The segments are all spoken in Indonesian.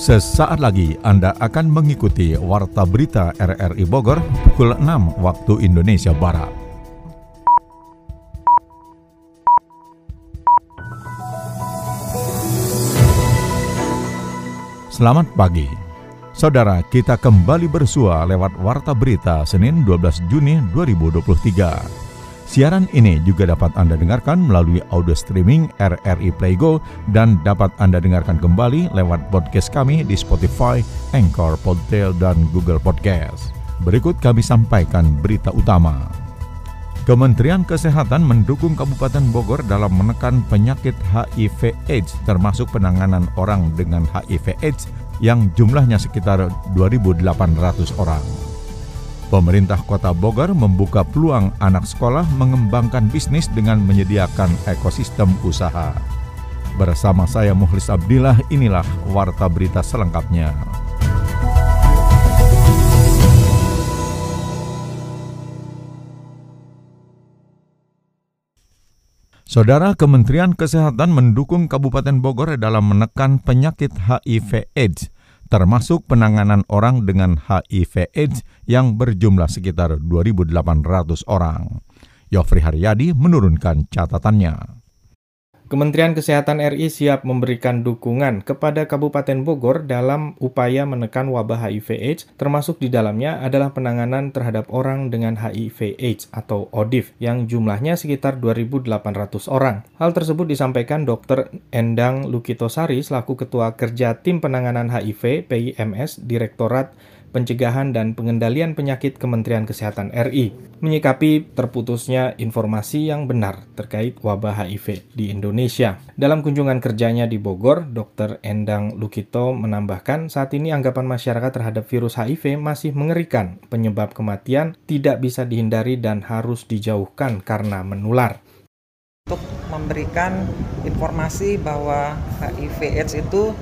Sesaat lagi Anda akan mengikuti Warta Berita RRI Bogor pukul 6 waktu Indonesia Barat. Selamat pagi. Saudara, kita kembali bersua lewat Warta Berita Senin 12 Juni 2023. Siaran ini juga dapat Anda dengarkan melalui audio streaming RRI Playgo dan dapat Anda dengarkan kembali lewat podcast kami di Spotify, Anchor, Podtail, dan Google Podcast. Berikut kami sampaikan berita utama. Kementerian Kesehatan mendukung Kabupaten Bogor dalam menekan penyakit HIV AIDS termasuk penanganan orang dengan HIV AIDS yang jumlahnya sekitar 2.800 orang. Pemerintah Kota Bogor membuka peluang anak sekolah mengembangkan bisnis dengan menyediakan ekosistem usaha. Bersama saya Muhlis Abdillah, inilah warta berita selengkapnya. Saudara Kementerian Kesehatan mendukung Kabupaten Bogor dalam menekan penyakit HIV/AIDS termasuk penanganan orang dengan HIV/AIDS yang berjumlah sekitar 2.800 orang. Yofri Haryadi menurunkan catatannya. Kementerian Kesehatan RI siap memberikan dukungan kepada Kabupaten Bogor dalam upaya menekan wabah HIV/AIDS, termasuk di dalamnya adalah penanganan terhadap orang dengan HIV/AIDS atau ODIF yang jumlahnya sekitar 2.800 orang. Hal tersebut disampaikan Dr. Endang Lukitosari selaku Ketua Kerja Tim Penanganan HIV PIMS Direktorat Pencegahan dan Pengendalian Penyakit Kementerian Kesehatan RI menyikapi terputusnya informasi yang benar terkait wabah HIV di Indonesia. Dalam kunjungan kerjanya di Bogor, Dr. Endang Lukito menambahkan saat ini anggapan masyarakat terhadap virus HIV masih mengerikan. Penyebab kematian tidak bisa dihindari dan harus dijauhkan karena menular untuk memberikan informasi bahwa HIV AIDS itu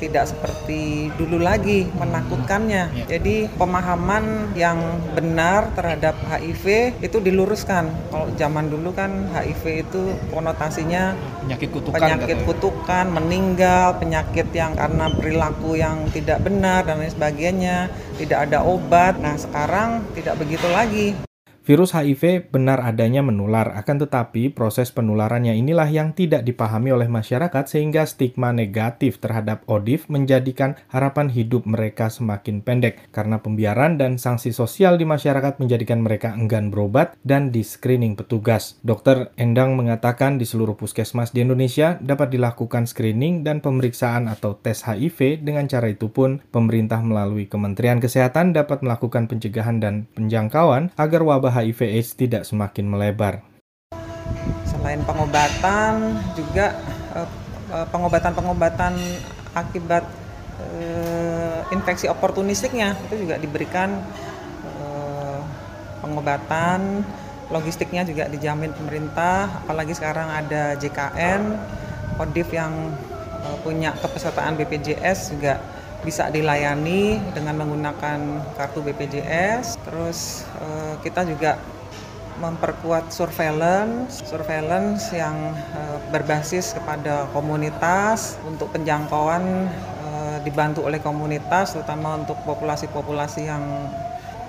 tidak seperti dulu lagi menakutkannya. Ya. Jadi pemahaman yang benar terhadap HIV itu diluruskan. Kalau zaman dulu kan HIV itu konotasinya penyakit kutukan, penyakit kutukan, meninggal, penyakit yang karena perilaku yang tidak benar dan lain sebagainya, tidak ada obat. Nah, sekarang tidak begitu lagi. Virus HIV benar adanya menular, akan tetapi proses penularannya inilah yang tidak dipahami oleh masyarakat sehingga stigma negatif terhadap ODIF menjadikan harapan hidup mereka semakin pendek karena pembiaran dan sanksi sosial di masyarakat menjadikan mereka enggan berobat dan di screening petugas. Dr. Endang mengatakan di seluruh puskesmas di Indonesia dapat dilakukan screening dan pemeriksaan atau tes HIV dengan cara itu pun pemerintah melalui Kementerian Kesehatan dapat melakukan pencegahan dan penjangkauan agar wabah HIV/AIDS tidak semakin melebar. Selain pengobatan, juga eh, eh, pengobatan-pengobatan akibat uh, infeksi oportunistiknya itu juga diberikan pengobatan, logistiknya juga dijamin pemerintah, apalagi sekarang ada JKN, Kodif yang punya kepesertaan BPJS juga bisa dilayani dengan menggunakan kartu BPJS. Terus uh, kita juga memperkuat surveillance, surveillance yang uh, berbasis kepada komunitas untuk penjangkauan uh, dibantu oleh komunitas, terutama untuk populasi-populasi yang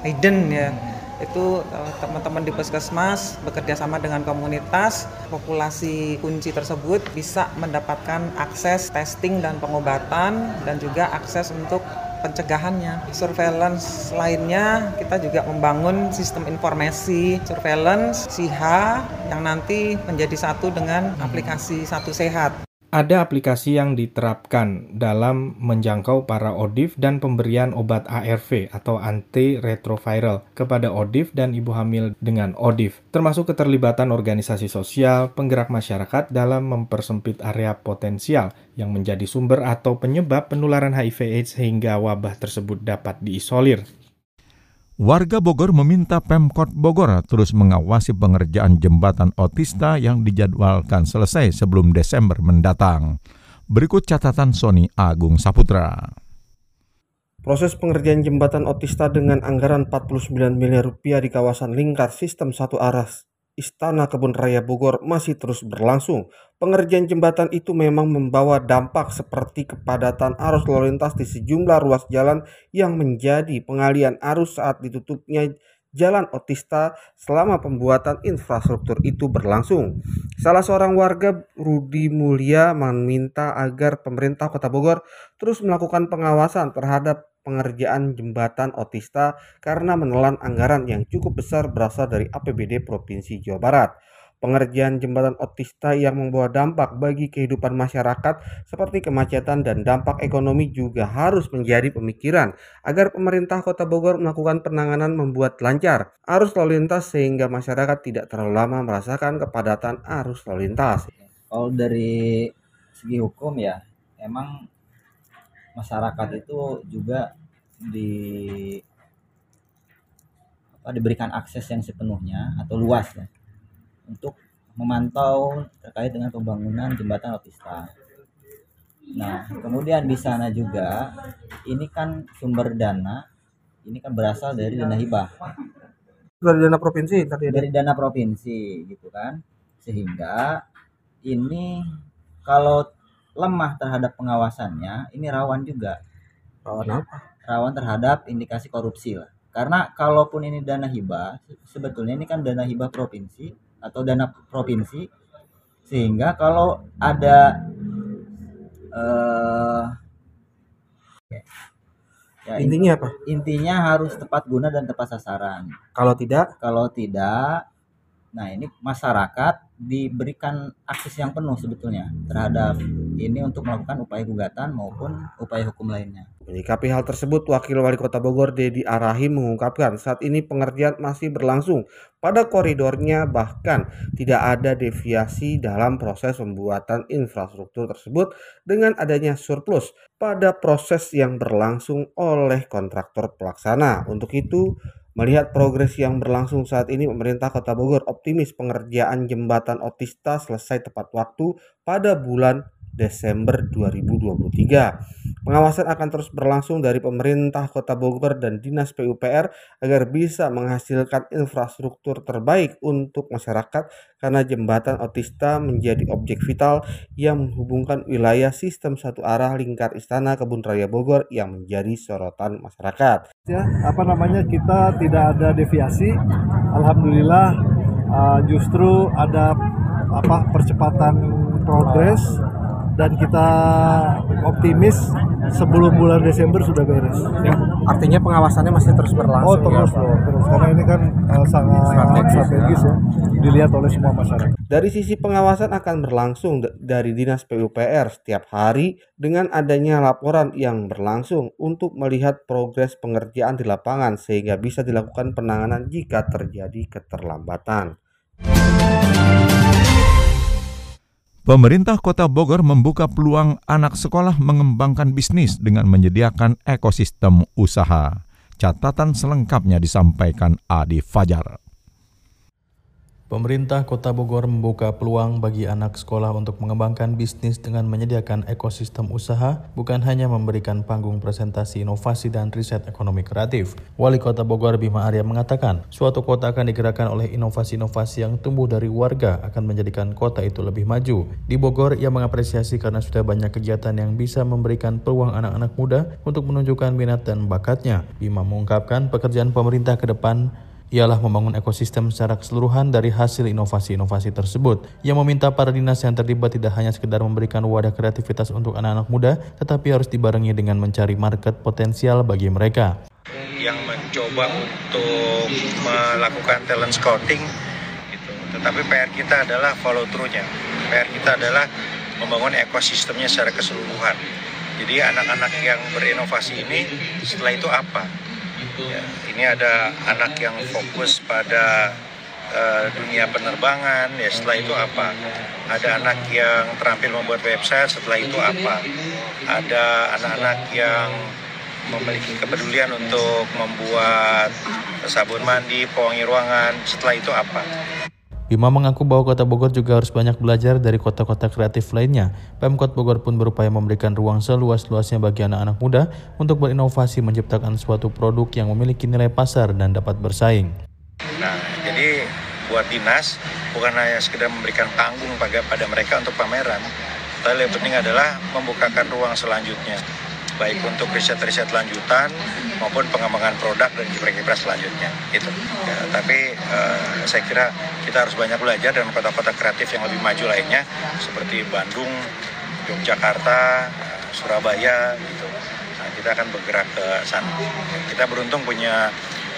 hidden ya itu teman-teman di puskesmas bekerja sama dengan komunitas populasi kunci tersebut bisa mendapatkan akses testing dan pengobatan dan juga akses untuk pencegahannya. Surveillance lainnya kita juga membangun sistem informasi surveillance SIHA yang nanti menjadi satu dengan aplikasi Satu Sehat ada aplikasi yang diterapkan dalam menjangkau para ODIF dan pemberian obat ARV atau antiretroviral kepada ODIF dan ibu hamil dengan ODIF, termasuk keterlibatan organisasi sosial, penggerak masyarakat dalam mempersempit area potensial yang menjadi sumber atau penyebab penularan HIV/AIDS sehingga wabah tersebut dapat diisolir. Warga Bogor meminta Pemkot Bogor terus mengawasi pengerjaan jembatan otista yang dijadwalkan selesai sebelum Desember mendatang. Berikut catatan Sony Agung Saputra. Proses pengerjaan jembatan otista dengan anggaran 49 miliar rupiah di kawasan lingkar sistem satu arah Istana Kebun Raya Bogor masih terus berlangsung. Pengerjaan jembatan itu memang membawa dampak seperti kepadatan arus lalu lintas di sejumlah ruas jalan yang menjadi pengalian arus saat ditutupnya Jalan Otista selama pembuatan infrastruktur itu berlangsung. Salah seorang warga Rudi Mulia meminta agar pemerintah Kota Bogor terus melakukan pengawasan terhadap pengerjaan jembatan Otista karena menelan anggaran yang cukup besar berasal dari APBD Provinsi Jawa Barat. Pengerjaan jembatan Otista yang membawa dampak bagi kehidupan masyarakat seperti kemacetan dan dampak ekonomi juga harus menjadi pemikiran agar pemerintah Kota Bogor melakukan penanganan membuat lancar arus lalu lintas sehingga masyarakat tidak terlalu lama merasakan kepadatan arus lalu lintas. Kalau dari segi hukum ya, emang masyarakat itu juga di apa, diberikan akses yang sepenuhnya atau luas ya untuk memantau terkait dengan pembangunan jembatan Otista. Nah, kemudian di sana juga ini kan sumber dana ini kan berasal dari dana hibah. Dari dana provinsi tadi Dari dana provinsi gitu kan. Sehingga ini kalau lemah terhadap pengawasannya, ini rawan juga. Rawan apa? Rawan terhadap indikasi korupsi lah. Karena kalaupun ini dana hibah, sebetulnya ini kan dana hibah provinsi atau dana provinsi sehingga kalau ada uh, ya, intinya apa? Intinya harus tepat guna dan tepat sasaran. Kalau tidak, kalau tidak, nah ini masyarakat diberikan akses yang penuh sebetulnya terhadap ini untuk melakukan upaya gugatan maupun upaya hukum lainnya. Menyikapi hal tersebut, Wakil Wali Kota Bogor Dedi Arahim mengungkapkan saat ini pengerjaan masih berlangsung pada koridornya bahkan tidak ada deviasi dalam proses pembuatan infrastruktur tersebut dengan adanya surplus pada proses yang berlangsung oleh kontraktor pelaksana. Untuk itu, Melihat progres yang berlangsung saat ini, pemerintah Kota Bogor optimis pengerjaan jembatan Otista selesai tepat waktu pada bulan Desember 2023. Pengawasan akan terus berlangsung dari pemerintah Kota Bogor dan Dinas PUPR agar bisa menghasilkan infrastruktur terbaik untuk masyarakat karena jembatan Otista menjadi objek vital yang menghubungkan wilayah sistem satu arah lingkar Istana Kebun Raya Bogor yang menjadi sorotan masyarakat. Ya, apa namanya kita tidak ada deviasi. Alhamdulillah uh, justru ada apa percepatan progres dan kita optimis sebelum bulan Desember sudah beres. Ya, artinya pengawasannya masih terus berlangsung. Oh terus ya, loh, terus karena ini kan uh, sangat strategis, strategis ya, dilihat oleh semua masyarakat. Dari sisi pengawasan akan berlangsung dari Dinas PUPR setiap hari dengan adanya laporan yang berlangsung untuk melihat progres pengerjaan di lapangan sehingga bisa dilakukan penanganan jika terjadi keterlambatan. Pemerintah Kota Bogor membuka peluang anak sekolah mengembangkan bisnis dengan menyediakan ekosistem usaha. Catatan selengkapnya disampaikan Adi Fajar. Pemerintah Kota Bogor membuka peluang bagi anak sekolah untuk mengembangkan bisnis dengan menyediakan ekosistem usaha, bukan hanya memberikan panggung presentasi inovasi dan riset ekonomi kreatif. Wali Kota Bogor Bima Arya mengatakan, suatu kota akan digerakkan oleh inovasi-inovasi yang tumbuh dari warga akan menjadikan kota itu lebih maju. Di Bogor, ia mengapresiasi karena sudah banyak kegiatan yang bisa memberikan peluang anak-anak muda untuk menunjukkan minat dan bakatnya. Bima mengungkapkan pekerjaan pemerintah ke depan ialah membangun ekosistem secara keseluruhan dari hasil inovasi-inovasi tersebut. Yang meminta para dinas yang terlibat tidak hanya sekedar memberikan wadah kreativitas untuk anak-anak muda, tetapi harus dibarengi dengan mencari market potensial bagi mereka. Yang mencoba untuk melakukan talent scouting, gitu. tetapi PR kita adalah follow through-nya. PR kita adalah membangun ekosistemnya secara keseluruhan. Jadi anak-anak yang berinovasi ini setelah itu apa? Ya, ini ada anak yang fokus pada uh, dunia penerbangan, ya setelah itu apa? Ada anak yang terampil membuat website, setelah itu apa? Ada anak-anak yang memiliki kepedulian untuk membuat sabun mandi, pewangi ruangan, setelah itu apa? Bima mengaku bahwa kota Bogor juga harus banyak belajar dari kota-kota kreatif lainnya. Pemkot Bogor pun berupaya memberikan ruang seluas-luasnya bagi anak-anak muda untuk berinovasi menciptakan suatu produk yang memiliki nilai pasar dan dapat bersaing. Nah, jadi buat dinas bukan hanya sekedar memberikan panggung pada, mereka untuk pameran, tapi yang penting adalah membukakan ruang selanjutnya baik untuk riset-riset lanjutan maupun pengembangan produk dan kiprah-kiprah selanjutnya gitu. Ya, tapi uh, saya kira kita harus banyak belajar dan kota-kota kreatif yang lebih maju lainnya seperti Bandung, Yogyakarta, Surabaya gitu. Nah, kita akan bergerak ke sana. Kita beruntung punya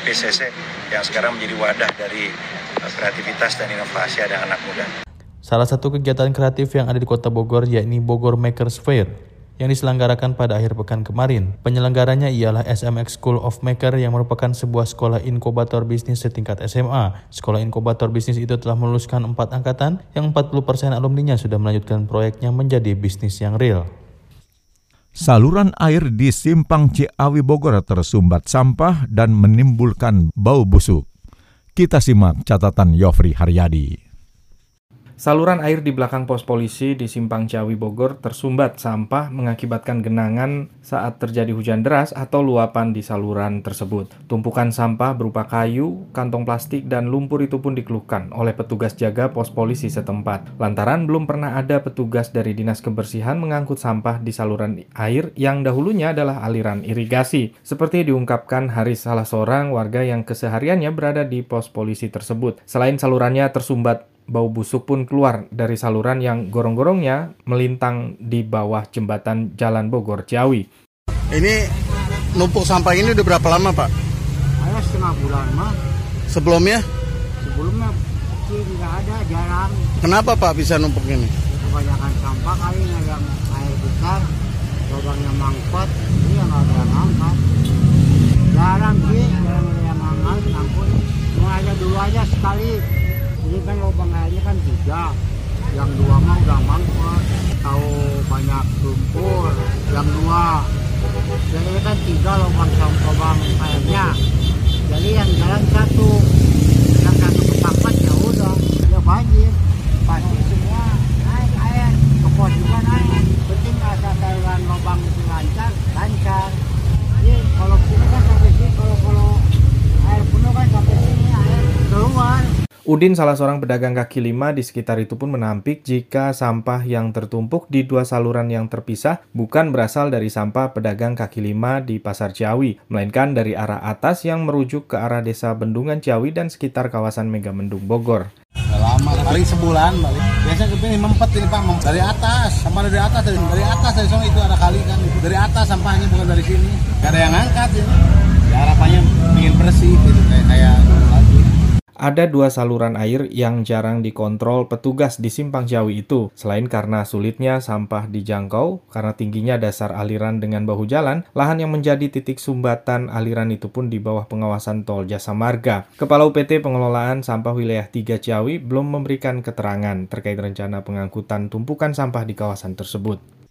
PCC yang sekarang menjadi wadah dari uh, kreativitas dan inovasi ada anak muda. Salah satu kegiatan kreatif yang ada di Kota Bogor yakni Bogor Makers Fair yang diselenggarakan pada akhir pekan kemarin. Penyelenggaranya ialah SMX School of Maker yang merupakan sebuah sekolah inkubator bisnis setingkat SMA. Sekolah inkubator bisnis itu telah meluluskan empat angkatan yang 40% alumninya sudah melanjutkan proyeknya menjadi bisnis yang real. Saluran air di Simpang Ciawi Bogor tersumbat sampah dan menimbulkan bau busuk. Kita simak catatan Yofri Haryadi. Saluran air di belakang pos polisi di Simpang Ciawi Bogor tersumbat sampah mengakibatkan genangan saat terjadi hujan deras atau luapan di saluran tersebut. Tumpukan sampah berupa kayu, kantong plastik, dan lumpur itu pun dikeluhkan oleh petugas jaga pos polisi setempat. Lantaran belum pernah ada petugas dari Dinas Kebersihan mengangkut sampah di saluran air yang dahulunya adalah aliran irigasi. Seperti diungkapkan Haris salah seorang warga yang kesehariannya berada di pos polisi tersebut. Selain salurannya tersumbat bau busuk pun keluar dari saluran yang gorong-gorongnya melintang di bawah jembatan Jalan Bogor Ciawi. Ini numpuk sampah ini udah berapa lama Pak? Ada setengah bulan mah. Sebelumnya? Sebelumnya sih tidak ada, jarang. Kenapa Pak bisa numpuk ini? Kebanyakan sampah kali yang air besar, lubangnya mangkot, ini yang ada yang angkat. Jarang sih, jarang ada yang angkat, ampun. Mau aja dulu aja sekali, ini kan lubang airnya kan tiga yang dua mah udah mangkut tahu banyak lumpur. Yang dua. Jadi kan tiga lubang lubang airnya jadi yang jalan satu. Yang satu kepangkat ya udah. Ya banjir. Pasti semua. Naik air ke pos juga naik. Penting asal saluran lubang itu lancar lancar. Jadi kalau sini kan sampai sini kalau kalau air penuh kan sampai sini air keluar Udin, salah seorang pedagang kaki lima di sekitar itu pun menampik jika sampah yang tertumpuk di dua saluran yang terpisah bukan berasal dari sampah pedagang kaki lima di Pasar Ciawi, melainkan dari arah atas yang merujuk ke arah desa Bendungan Ciawi dan sekitar kawasan Megamendung Bogor. lama, paling sebulan balik. Biasanya kepingin mempet ini Pak, dari atas, sama dari atas, dari, dari atas, dari sana itu ada kali kan, dari atas sampahnya bukan dari sini. Gak ada yang angkat ya. ya harapannya ingin bersih gitu, kayak, kayak ada dua saluran air yang jarang dikontrol petugas di Simpang Ciawi itu. Selain karena sulitnya sampah dijangkau, karena tingginya dasar aliran dengan bahu jalan, lahan yang menjadi titik sumbatan aliran itu pun di bawah pengawasan tol jasa marga. Kepala UPT Pengelolaan Sampah Wilayah 3 Ciawi belum memberikan keterangan terkait rencana pengangkutan tumpukan sampah di kawasan tersebut.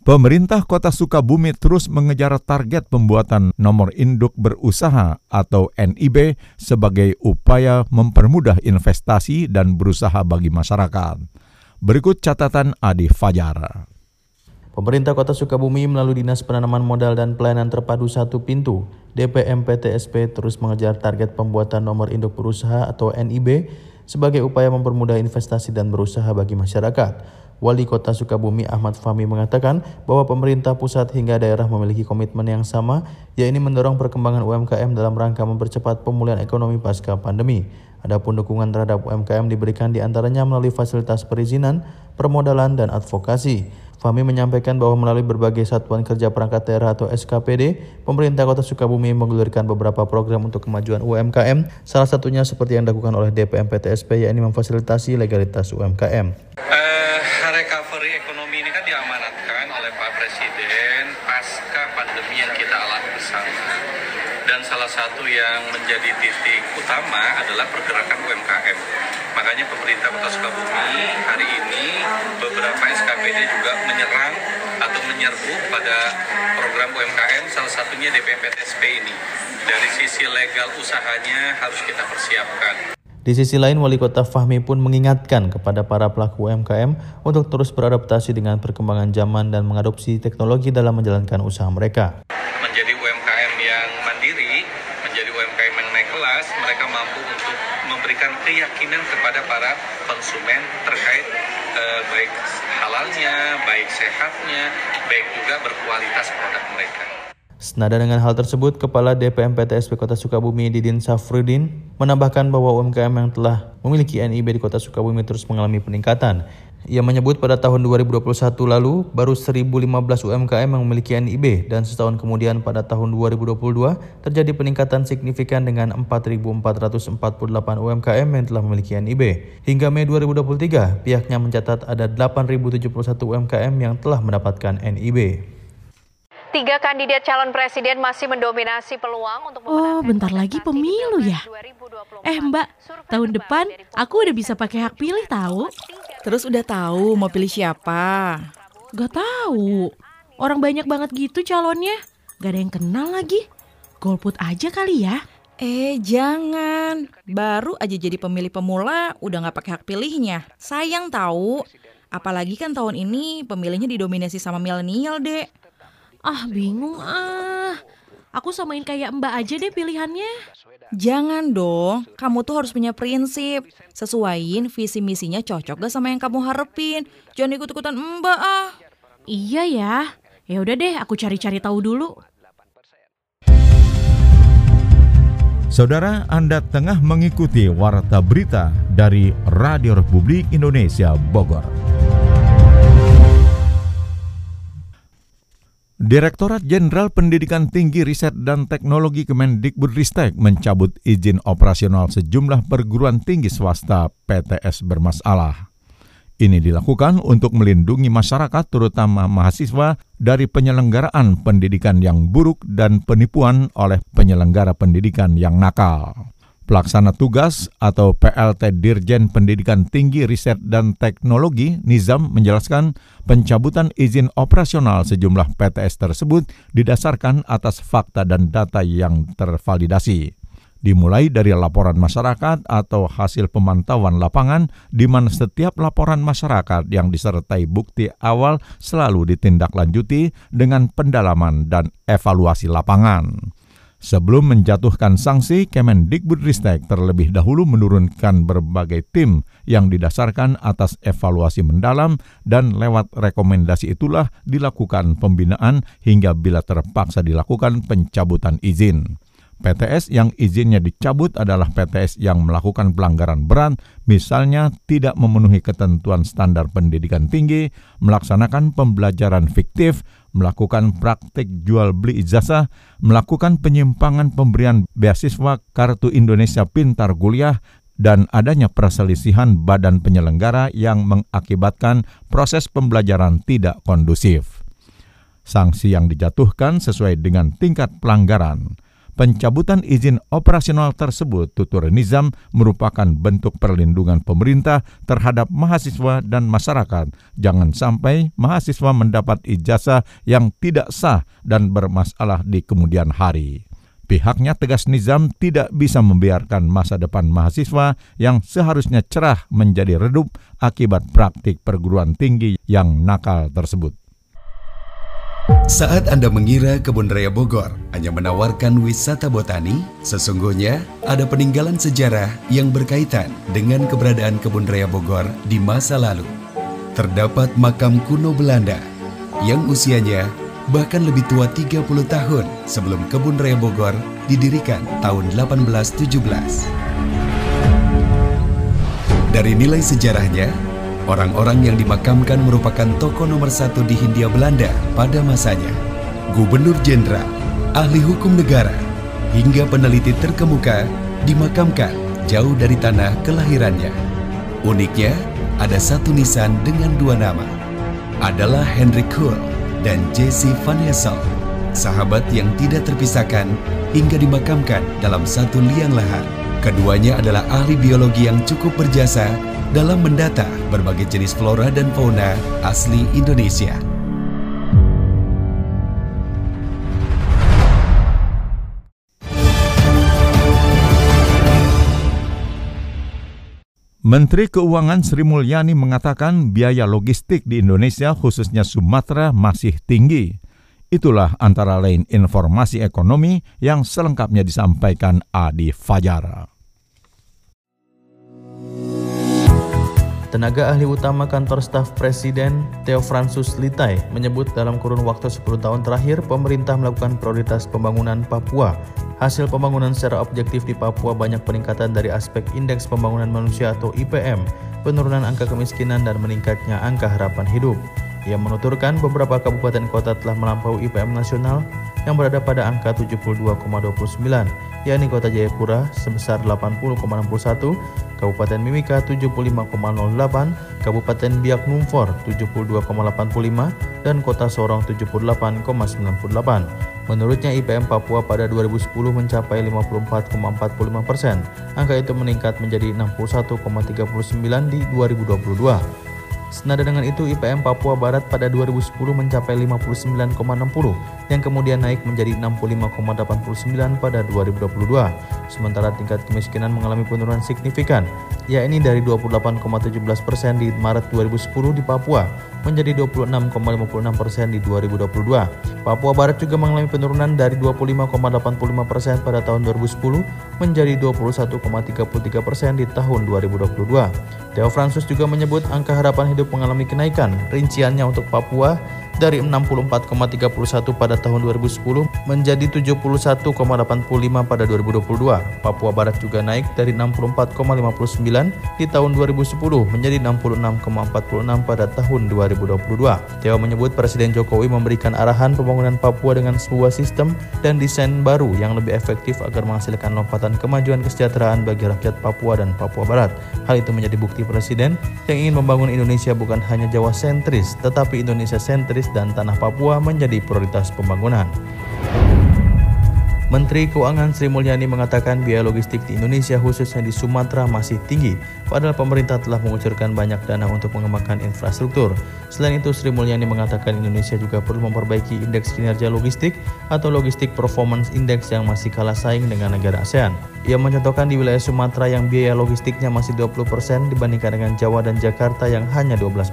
Pemerintah Kota Sukabumi terus mengejar target pembuatan nomor induk berusaha atau NIB sebagai upaya mempermudah investasi dan berusaha bagi masyarakat. Berikut catatan Adi Fajar. Pemerintah Kota Sukabumi melalui Dinas Penanaman Modal dan Pelayanan Terpadu Satu Pintu, DPM PTSP terus mengejar target pembuatan nomor induk berusaha atau NIB sebagai upaya mempermudah investasi dan berusaha bagi masyarakat. Wali Kota Sukabumi Ahmad Fahmi mengatakan bahwa pemerintah pusat hingga daerah memiliki komitmen yang sama, yaitu mendorong perkembangan UMKM dalam rangka mempercepat pemulihan ekonomi pasca pandemi. Adapun dukungan terhadap UMKM diberikan di antaranya melalui fasilitas perizinan, permodalan, dan advokasi. Fahmi menyampaikan bahwa melalui berbagai satuan kerja perangkat daerah atau SKPD, pemerintah Kota Sukabumi menggulirkan beberapa program untuk kemajuan UMKM, salah satunya seperti yang dilakukan oleh DPM PTSP, yakni memfasilitasi legalitas UMKM. satu yang menjadi titik utama adalah pergerakan UMKM. Makanya pemerintah Kota Sukabumi hari ini beberapa SKPD juga menyerang atau menyerbu pada program UMKM, salah satunya DPMPTSP ini. Dari sisi legal usahanya harus kita persiapkan. Di sisi lain, Wali Kota Fahmi pun mengingatkan kepada para pelaku UMKM untuk terus beradaptasi dengan perkembangan zaman dan mengadopsi teknologi dalam menjalankan usaha mereka. konsumen terkait eh, baik halalnya, baik sehatnya, baik juga berkualitas produk mereka. Senada dengan hal tersebut, Kepala DPM PTSP Kota Sukabumi Didin Safrudin menambahkan bahwa UMKM yang telah memiliki NIB di Kota Sukabumi terus mengalami peningkatan. Ia menyebut pada tahun 2021 lalu baru 1015 UMKM yang memiliki NIB dan setahun kemudian pada tahun 2022 terjadi peningkatan signifikan dengan 4448 UMKM yang telah memiliki NIB. Hingga Mei 2023, pihaknya mencatat ada 8071 UMKM yang telah mendapatkan NIB. Tiga kandidat calon presiden masih mendominasi peluang untuk Oh, bentar lagi pemilu ya? Eh, Mbak, tahun depan aku udah bisa pakai hak pilih tahu. Terus udah tahu mau pilih siapa? Gak tahu. Orang banyak banget gitu calonnya. Gak ada yang kenal lagi. Golput aja kali ya. Eh, jangan. Baru aja jadi pemilih pemula udah gak pakai hak pilihnya. Sayang tahu. Apalagi kan tahun ini pemilihnya didominasi sama milenial, Dek. Ah, bingung ah. Aku samain kayak Mbak aja deh pilihannya. Jangan dong, kamu tuh harus punya prinsip. Sesuaiin visi misinya cocok gak sama yang kamu harapin. Jangan ikut-ikutan Mbak ah. Iya ya. Ya udah deh, aku cari-cari tahu dulu. Saudara, Anda tengah mengikuti Warta Berita dari Radio Republik Indonesia Bogor. Direktorat Jenderal Pendidikan Tinggi Riset dan Teknologi Kemendikbudristek mencabut izin operasional sejumlah perguruan tinggi swasta PTS bermasalah. Ini dilakukan untuk melindungi masyarakat terutama mahasiswa dari penyelenggaraan pendidikan yang buruk dan penipuan oleh penyelenggara pendidikan yang nakal. Pelaksana tugas atau PLT Dirjen Pendidikan Tinggi Riset dan Teknologi Nizam menjelaskan pencabutan izin operasional sejumlah PTS tersebut didasarkan atas fakta dan data yang tervalidasi. Dimulai dari laporan masyarakat atau hasil pemantauan lapangan di mana setiap laporan masyarakat yang disertai bukti awal selalu ditindaklanjuti dengan pendalaman dan evaluasi lapangan. Sebelum menjatuhkan sanksi, Kemendikbudristek terlebih dahulu menurunkan berbagai tim yang didasarkan atas evaluasi mendalam dan lewat rekomendasi itulah dilakukan pembinaan hingga bila terpaksa dilakukan pencabutan izin. PTS yang izinnya dicabut adalah PTS yang melakukan pelanggaran berat, misalnya tidak memenuhi ketentuan standar pendidikan tinggi, melaksanakan pembelajaran fiktif, melakukan praktik jual beli ijazah, melakukan penyimpangan pemberian beasiswa Kartu Indonesia Pintar Kuliah, dan adanya perselisihan badan penyelenggara yang mengakibatkan proses pembelajaran tidak kondusif. Sanksi yang dijatuhkan sesuai dengan tingkat pelanggaran. Pencabutan izin operasional tersebut tutur Nizam merupakan bentuk perlindungan pemerintah terhadap mahasiswa dan masyarakat. Jangan sampai mahasiswa mendapat ijazah yang tidak sah dan bermasalah di kemudian hari. Pihaknya tegas Nizam tidak bisa membiarkan masa depan mahasiswa yang seharusnya cerah menjadi redup akibat praktik perguruan tinggi yang nakal tersebut. Saat Anda mengira Kebun Raya Bogor hanya menawarkan wisata botani, sesungguhnya ada peninggalan sejarah yang berkaitan dengan keberadaan Kebun Raya Bogor di masa lalu. Terdapat makam kuno Belanda yang usianya bahkan lebih tua 30 tahun sebelum Kebun Raya Bogor didirikan tahun 1817. Dari nilai sejarahnya, Orang-orang yang dimakamkan merupakan tokoh nomor satu di Hindia Belanda pada masanya. Gubernur Jenderal, ahli hukum negara, hingga peneliti terkemuka dimakamkan jauh dari tanah kelahirannya. Uniknya, ada satu nisan dengan dua nama. Adalah Henry Kuhl dan Jesse Van Hessel, sahabat yang tidak terpisahkan hingga dimakamkan dalam satu liang lahat. Keduanya adalah ahli biologi yang cukup berjasa dalam mendata berbagai jenis flora dan fauna asli Indonesia. Menteri Keuangan Sri Mulyani mengatakan biaya logistik di Indonesia khususnya Sumatera masih tinggi. Itulah antara lain informasi ekonomi yang selengkapnya disampaikan Adi Fajar. Tenaga ahli utama kantor staf Presiden, Theo Francis Litai, menyebut dalam kurun waktu 10 tahun terakhir, pemerintah melakukan prioritas pembangunan Papua. Hasil pembangunan secara objektif di Papua banyak peningkatan dari aspek Indeks Pembangunan Manusia atau IPM, penurunan angka kemiskinan dan meningkatnya angka harapan hidup. Ia menuturkan beberapa kabupaten kota telah melampaui IPM nasional yang berada pada angka 72,29, yakni Kota Jayapura sebesar 80,61, Kabupaten Mimika 75,08, Kabupaten Biak Numfor 72,85, dan Kota Sorong 78,98. Menurutnya IPM Papua pada 2010 mencapai 54,45 persen. Angka itu meningkat menjadi 61,39 di 2022. Senada dengan itu, IPM Papua Barat pada 2010 mencapai 59,60 yang kemudian naik menjadi 65,89 pada 2022. Sementara tingkat kemiskinan mengalami penurunan signifikan, yakni dari 28,17 persen di Maret 2010 di Papua menjadi 26,56 persen di 2022. Papua Barat juga mengalami penurunan dari 25,85 persen pada tahun 2010 menjadi 21,33 persen di tahun 2022. Theo Francis juga menyebut angka harapan hidup mengalami kenaikan. Rinciannya untuk Papua dari 64,31 pada tahun 2010 menjadi 71,85 pada 2022. Papua Barat juga naik dari 64,59 di tahun 2010 menjadi 66,46 pada tahun 2022. Theo menyebut Presiden Jokowi memberikan arahan pembangunan Papua dengan sebuah sistem dan desain baru yang lebih efektif agar menghasilkan lompatan kemajuan kesejahteraan bagi rakyat Papua dan Papua Barat. Hal itu menjadi bukti Presiden yang ingin membangun Indonesia bukan hanya Jawa sentris, tetapi Indonesia sentris dan tanah Papua menjadi prioritas pembangunan. Menteri Keuangan Sri Mulyani mengatakan biaya logistik di Indonesia khususnya di Sumatera masih tinggi, padahal pemerintah telah mengucurkan banyak dana untuk mengembangkan infrastruktur. Selain itu, Sri Mulyani mengatakan Indonesia juga perlu memperbaiki indeks kinerja logistik atau Logistik Performance Index yang masih kalah saing dengan negara ASEAN. Ia mencontohkan di wilayah Sumatera yang biaya logistiknya masih 20% dibandingkan dengan Jawa dan Jakarta yang hanya 12%.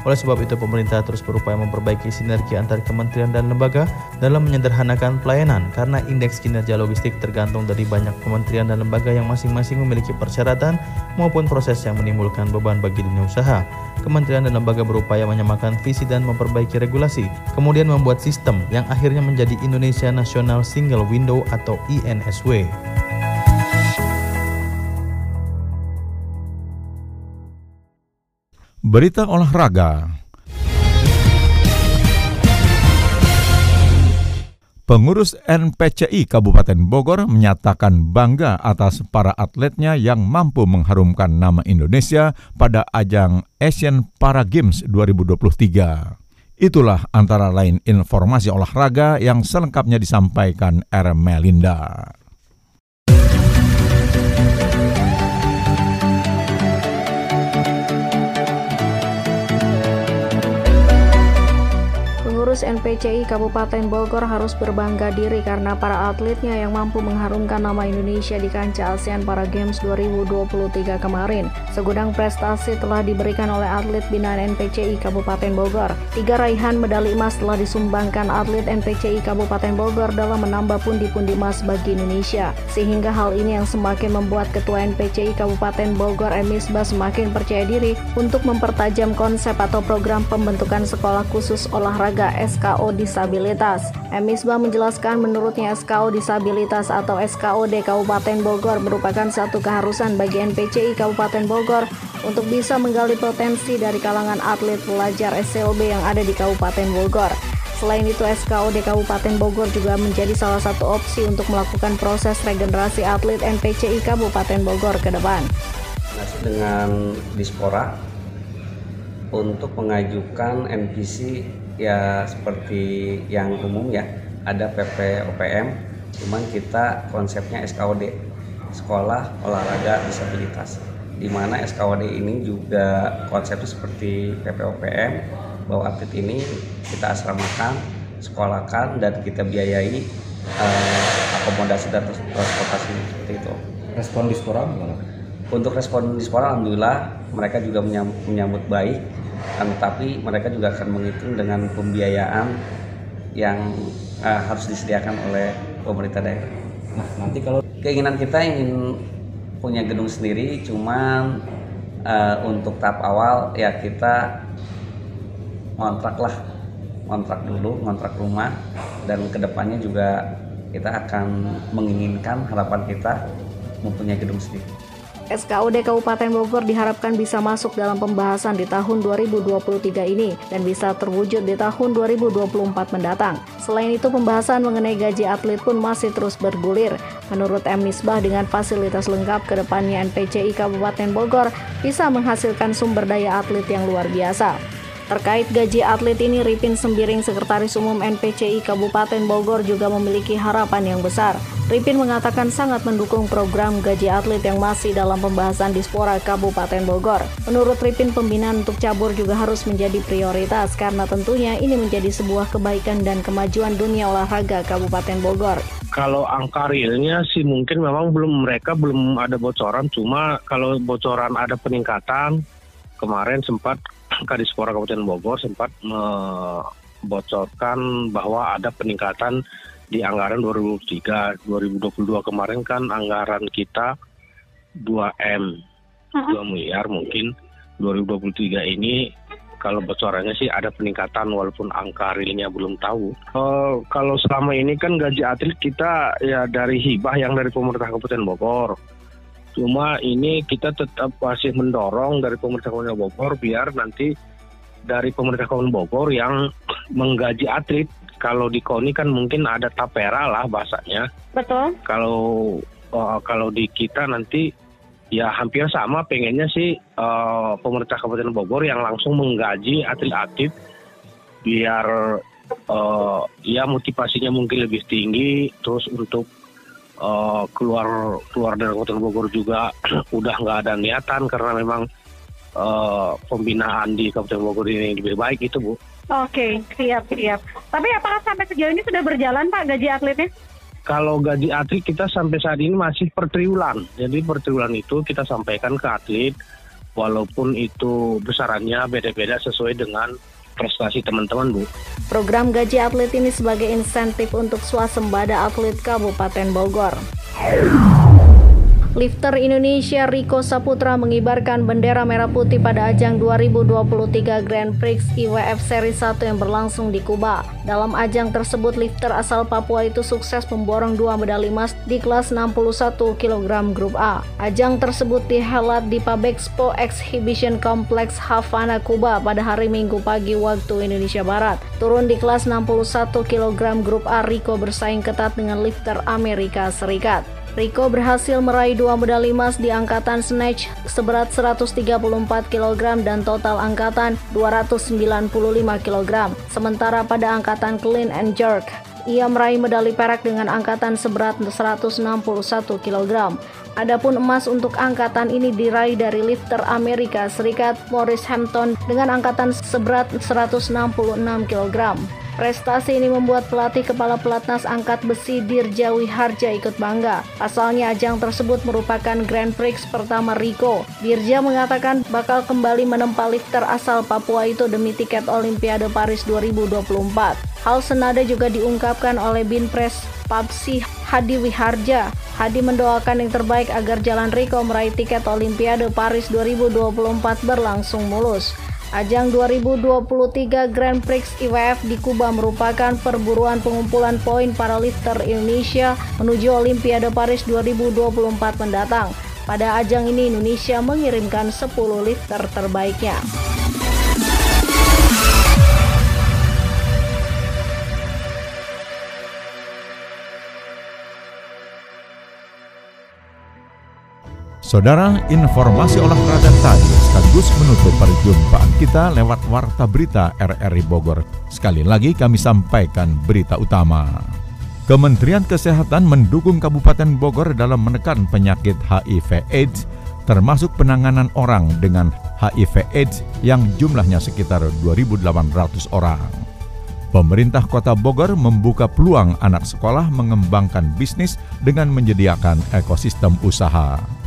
Oleh sebab itu, pemerintah terus berupaya memperbaiki sinergi antar kementerian dan lembaga dalam menyederhanakan pelayanan karena indeks kinerja logistik tergantung dari banyak kementerian dan lembaga yang masing-masing memiliki persyaratan maupun proses yang menimbulkan beban bagi dunia usaha. Kementerian dan lembaga berupaya menyamakan visi dan memperbaiki regulasi, kemudian membuat sistem yang akhirnya menjadi Indonesia National Single Window atau INSW. Berita olahraga. Pengurus NPCI Kabupaten Bogor menyatakan bangga atas para atletnya yang mampu mengharumkan nama Indonesia pada ajang Asian Para Games 2023. Itulah antara lain informasi olahraga yang selengkapnya disampaikan R. Melinda. Pengurus NPCI Kabupaten Bogor harus berbangga diri karena para atletnya yang mampu mengharumkan nama Indonesia di kancah ASEAN Para Games 2023 kemarin. Segudang prestasi telah diberikan oleh atlet binaan NPCI Kabupaten Bogor. Tiga raihan medali emas telah disumbangkan atlet NPCI Kabupaten Bogor dalam menambah pundi-pundi emas bagi Indonesia. Sehingga hal ini yang semakin membuat Ketua NPCI Kabupaten Bogor Emisba semakin percaya diri untuk mempertajam konsep atau program pembentukan sekolah khusus olahraga SKO Disabilitas. Emisbah menjelaskan menurutnya SKO Disabilitas atau SKOD Kabupaten Bogor merupakan satu keharusan bagi NPCI Kabupaten Bogor untuk bisa menggali potensi dari kalangan atlet pelajar SLB yang ada di Kabupaten Bogor. Selain itu, SKOD Kabupaten Bogor juga menjadi salah satu opsi untuk melakukan proses regenerasi atlet NPCI Kabupaten Bogor ke depan. Dengan Dispora untuk mengajukan NPC ya seperti yang umum ya ada PP OPM cuman kita konsepnya SKOD sekolah olahraga disabilitas di mana SKOD ini juga konsepnya seperti PP OPM bahwa atlet ini kita asramakan sekolahkan dan kita biayai eh, akomodasi dan transportasi seperti itu respon di sekolah gimana? untuk respon di sekolah alhamdulillah mereka juga menyambut baik tetapi mereka juga akan menghitung dengan pembiayaan yang uh, harus disediakan oleh pemerintah daerah. Nah, nanti kalau keinginan kita ingin punya gedung sendiri, cuman uh, untuk tahap awal ya kita ngontrak lah ngontrak dulu ngontrak rumah dan ke depannya juga kita akan menginginkan harapan kita mempunyai gedung sendiri. SKUD Kabupaten Bogor diharapkan bisa masuk dalam pembahasan di tahun 2023 ini dan bisa terwujud di tahun 2024 mendatang. Selain itu, pembahasan mengenai gaji atlet pun masih terus bergulir. Menurut M. Misbah, dengan fasilitas lengkap ke depannya NPCI Kabupaten Bogor bisa menghasilkan sumber daya atlet yang luar biasa. Terkait gaji atlet ini, Ripin Sembiring, Sekretaris Umum NPCI Kabupaten Bogor juga memiliki harapan yang besar. Ripin mengatakan sangat mendukung program gaji atlet yang masih dalam pembahasan di Spora Kabupaten Bogor. Menurut Ripin, pembinaan untuk cabur juga harus menjadi prioritas karena tentunya ini menjadi sebuah kebaikan dan kemajuan dunia olahraga Kabupaten Bogor. Kalau angka realnya sih mungkin memang belum mereka belum ada bocoran, cuma kalau bocoran ada peningkatan kemarin sempat Kadispora Kabupaten Bogor sempat membocorkan bahwa ada peningkatan di anggaran 2023 2022 kemarin kan anggaran kita 2M 2 miliar mungkin 2023 ini kalau bocorannya sih ada peningkatan walaupun angka realnya belum tahu. Uh, kalau selama ini kan gaji atlet kita ya dari hibah yang dari pemerintah Kabupaten Bogor. Cuma ini kita tetap masih mendorong dari pemerintah Kabupaten Bogor biar nanti dari pemerintah Kabupaten Bogor yang menggaji atlet. Kalau di KONI kan mungkin ada tapera lah bahasanya. Betul. Kalau uh, kalau di kita nanti ya hampir sama pengennya sih uh, pemerintah Kabupaten Bogor yang langsung menggaji atlet-atlet biar uh, ya motivasinya mungkin lebih tinggi terus untuk uh, keluar keluar dari Kabupaten Bogor juga udah nggak ada niatan karena memang uh, pembinaan di Kabupaten Bogor ini lebih baik itu bu. Oke, siap siap. Tapi apakah sampai sejauh ini sudah berjalan Pak gaji atletnya? Kalau gaji atlet kita sampai saat ini masih per triwulan. Jadi per triwulan itu kita sampaikan ke atlet walaupun itu besarannya beda-beda sesuai dengan prestasi teman-teman Bu. Program gaji atlet ini sebagai insentif untuk swasembada atlet Kabupaten Bogor. Lifter Indonesia Riko Saputra mengibarkan bendera merah putih pada ajang 2023 Grand Prix IWF Seri 1 yang berlangsung di Kuba. Dalam ajang tersebut, lifter asal Papua itu sukses memborong dua medali emas di kelas 61 kg grup A. Ajang tersebut dihelat di Pabexpo Exhibition Complex Havana, Kuba pada hari Minggu pagi waktu Indonesia Barat. Turun di kelas 61 kg grup A, Riko bersaing ketat dengan lifter Amerika Serikat. Rico berhasil meraih dua medali emas di angkatan snatch seberat 134 kg dan total angkatan 295 kg. Sementara pada angkatan clean and jerk, ia meraih medali perak dengan angkatan seberat 161 kg. Adapun emas untuk angkatan ini diraih dari lifter Amerika Serikat Morris Hampton dengan angkatan seberat 166 kg. Prestasi ini membuat pelatih kepala pelatnas angkat besi Dirja Wiharja ikut bangga. Asalnya ajang tersebut merupakan Grand Prix pertama Rico. Dirja mengatakan bakal kembali menempa lifter asal Papua itu demi tiket Olimpiade Paris 2024. Hal senada juga diungkapkan oleh Binpres Papsi Hadi Wiharja. Hadi mendoakan yang terbaik agar jalan Rico meraih tiket Olimpiade Paris 2024 berlangsung mulus. Ajang 2023 Grand Prix IWF di Kuba merupakan perburuan pengumpulan poin para lifter Indonesia menuju Olimpiade Paris 2024 mendatang. Pada ajang ini Indonesia mengirimkan 10 lifter terbaiknya. Saudara, informasi olahraga tadi sekaligus menutup perjumpaan kita lewat Warta Berita RRI Bogor. Sekali lagi kami sampaikan berita utama. Kementerian Kesehatan mendukung Kabupaten Bogor dalam menekan penyakit HIV AIDS termasuk penanganan orang dengan HIV AIDS yang jumlahnya sekitar 2.800 orang. Pemerintah Kota Bogor membuka peluang anak sekolah mengembangkan bisnis dengan menyediakan ekosistem usaha.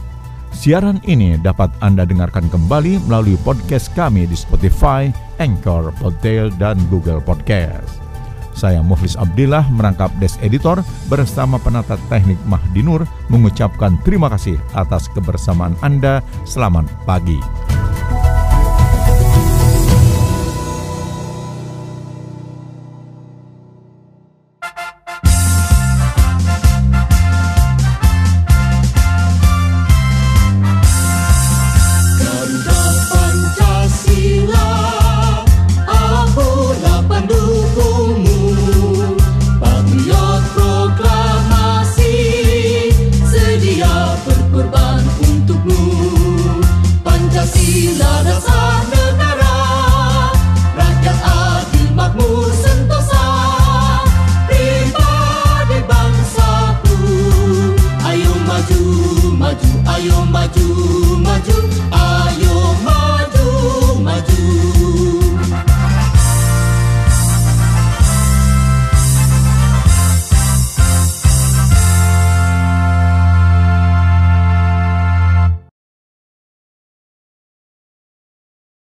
Siaran ini dapat Anda dengarkan kembali melalui podcast kami di Spotify, Anchor, Podtail, dan Google Podcast. Saya Muhlis Abdillah merangkap Des Editor bersama penata teknik Mahdi Nur mengucapkan terima kasih atas kebersamaan Anda. Selamat pagi.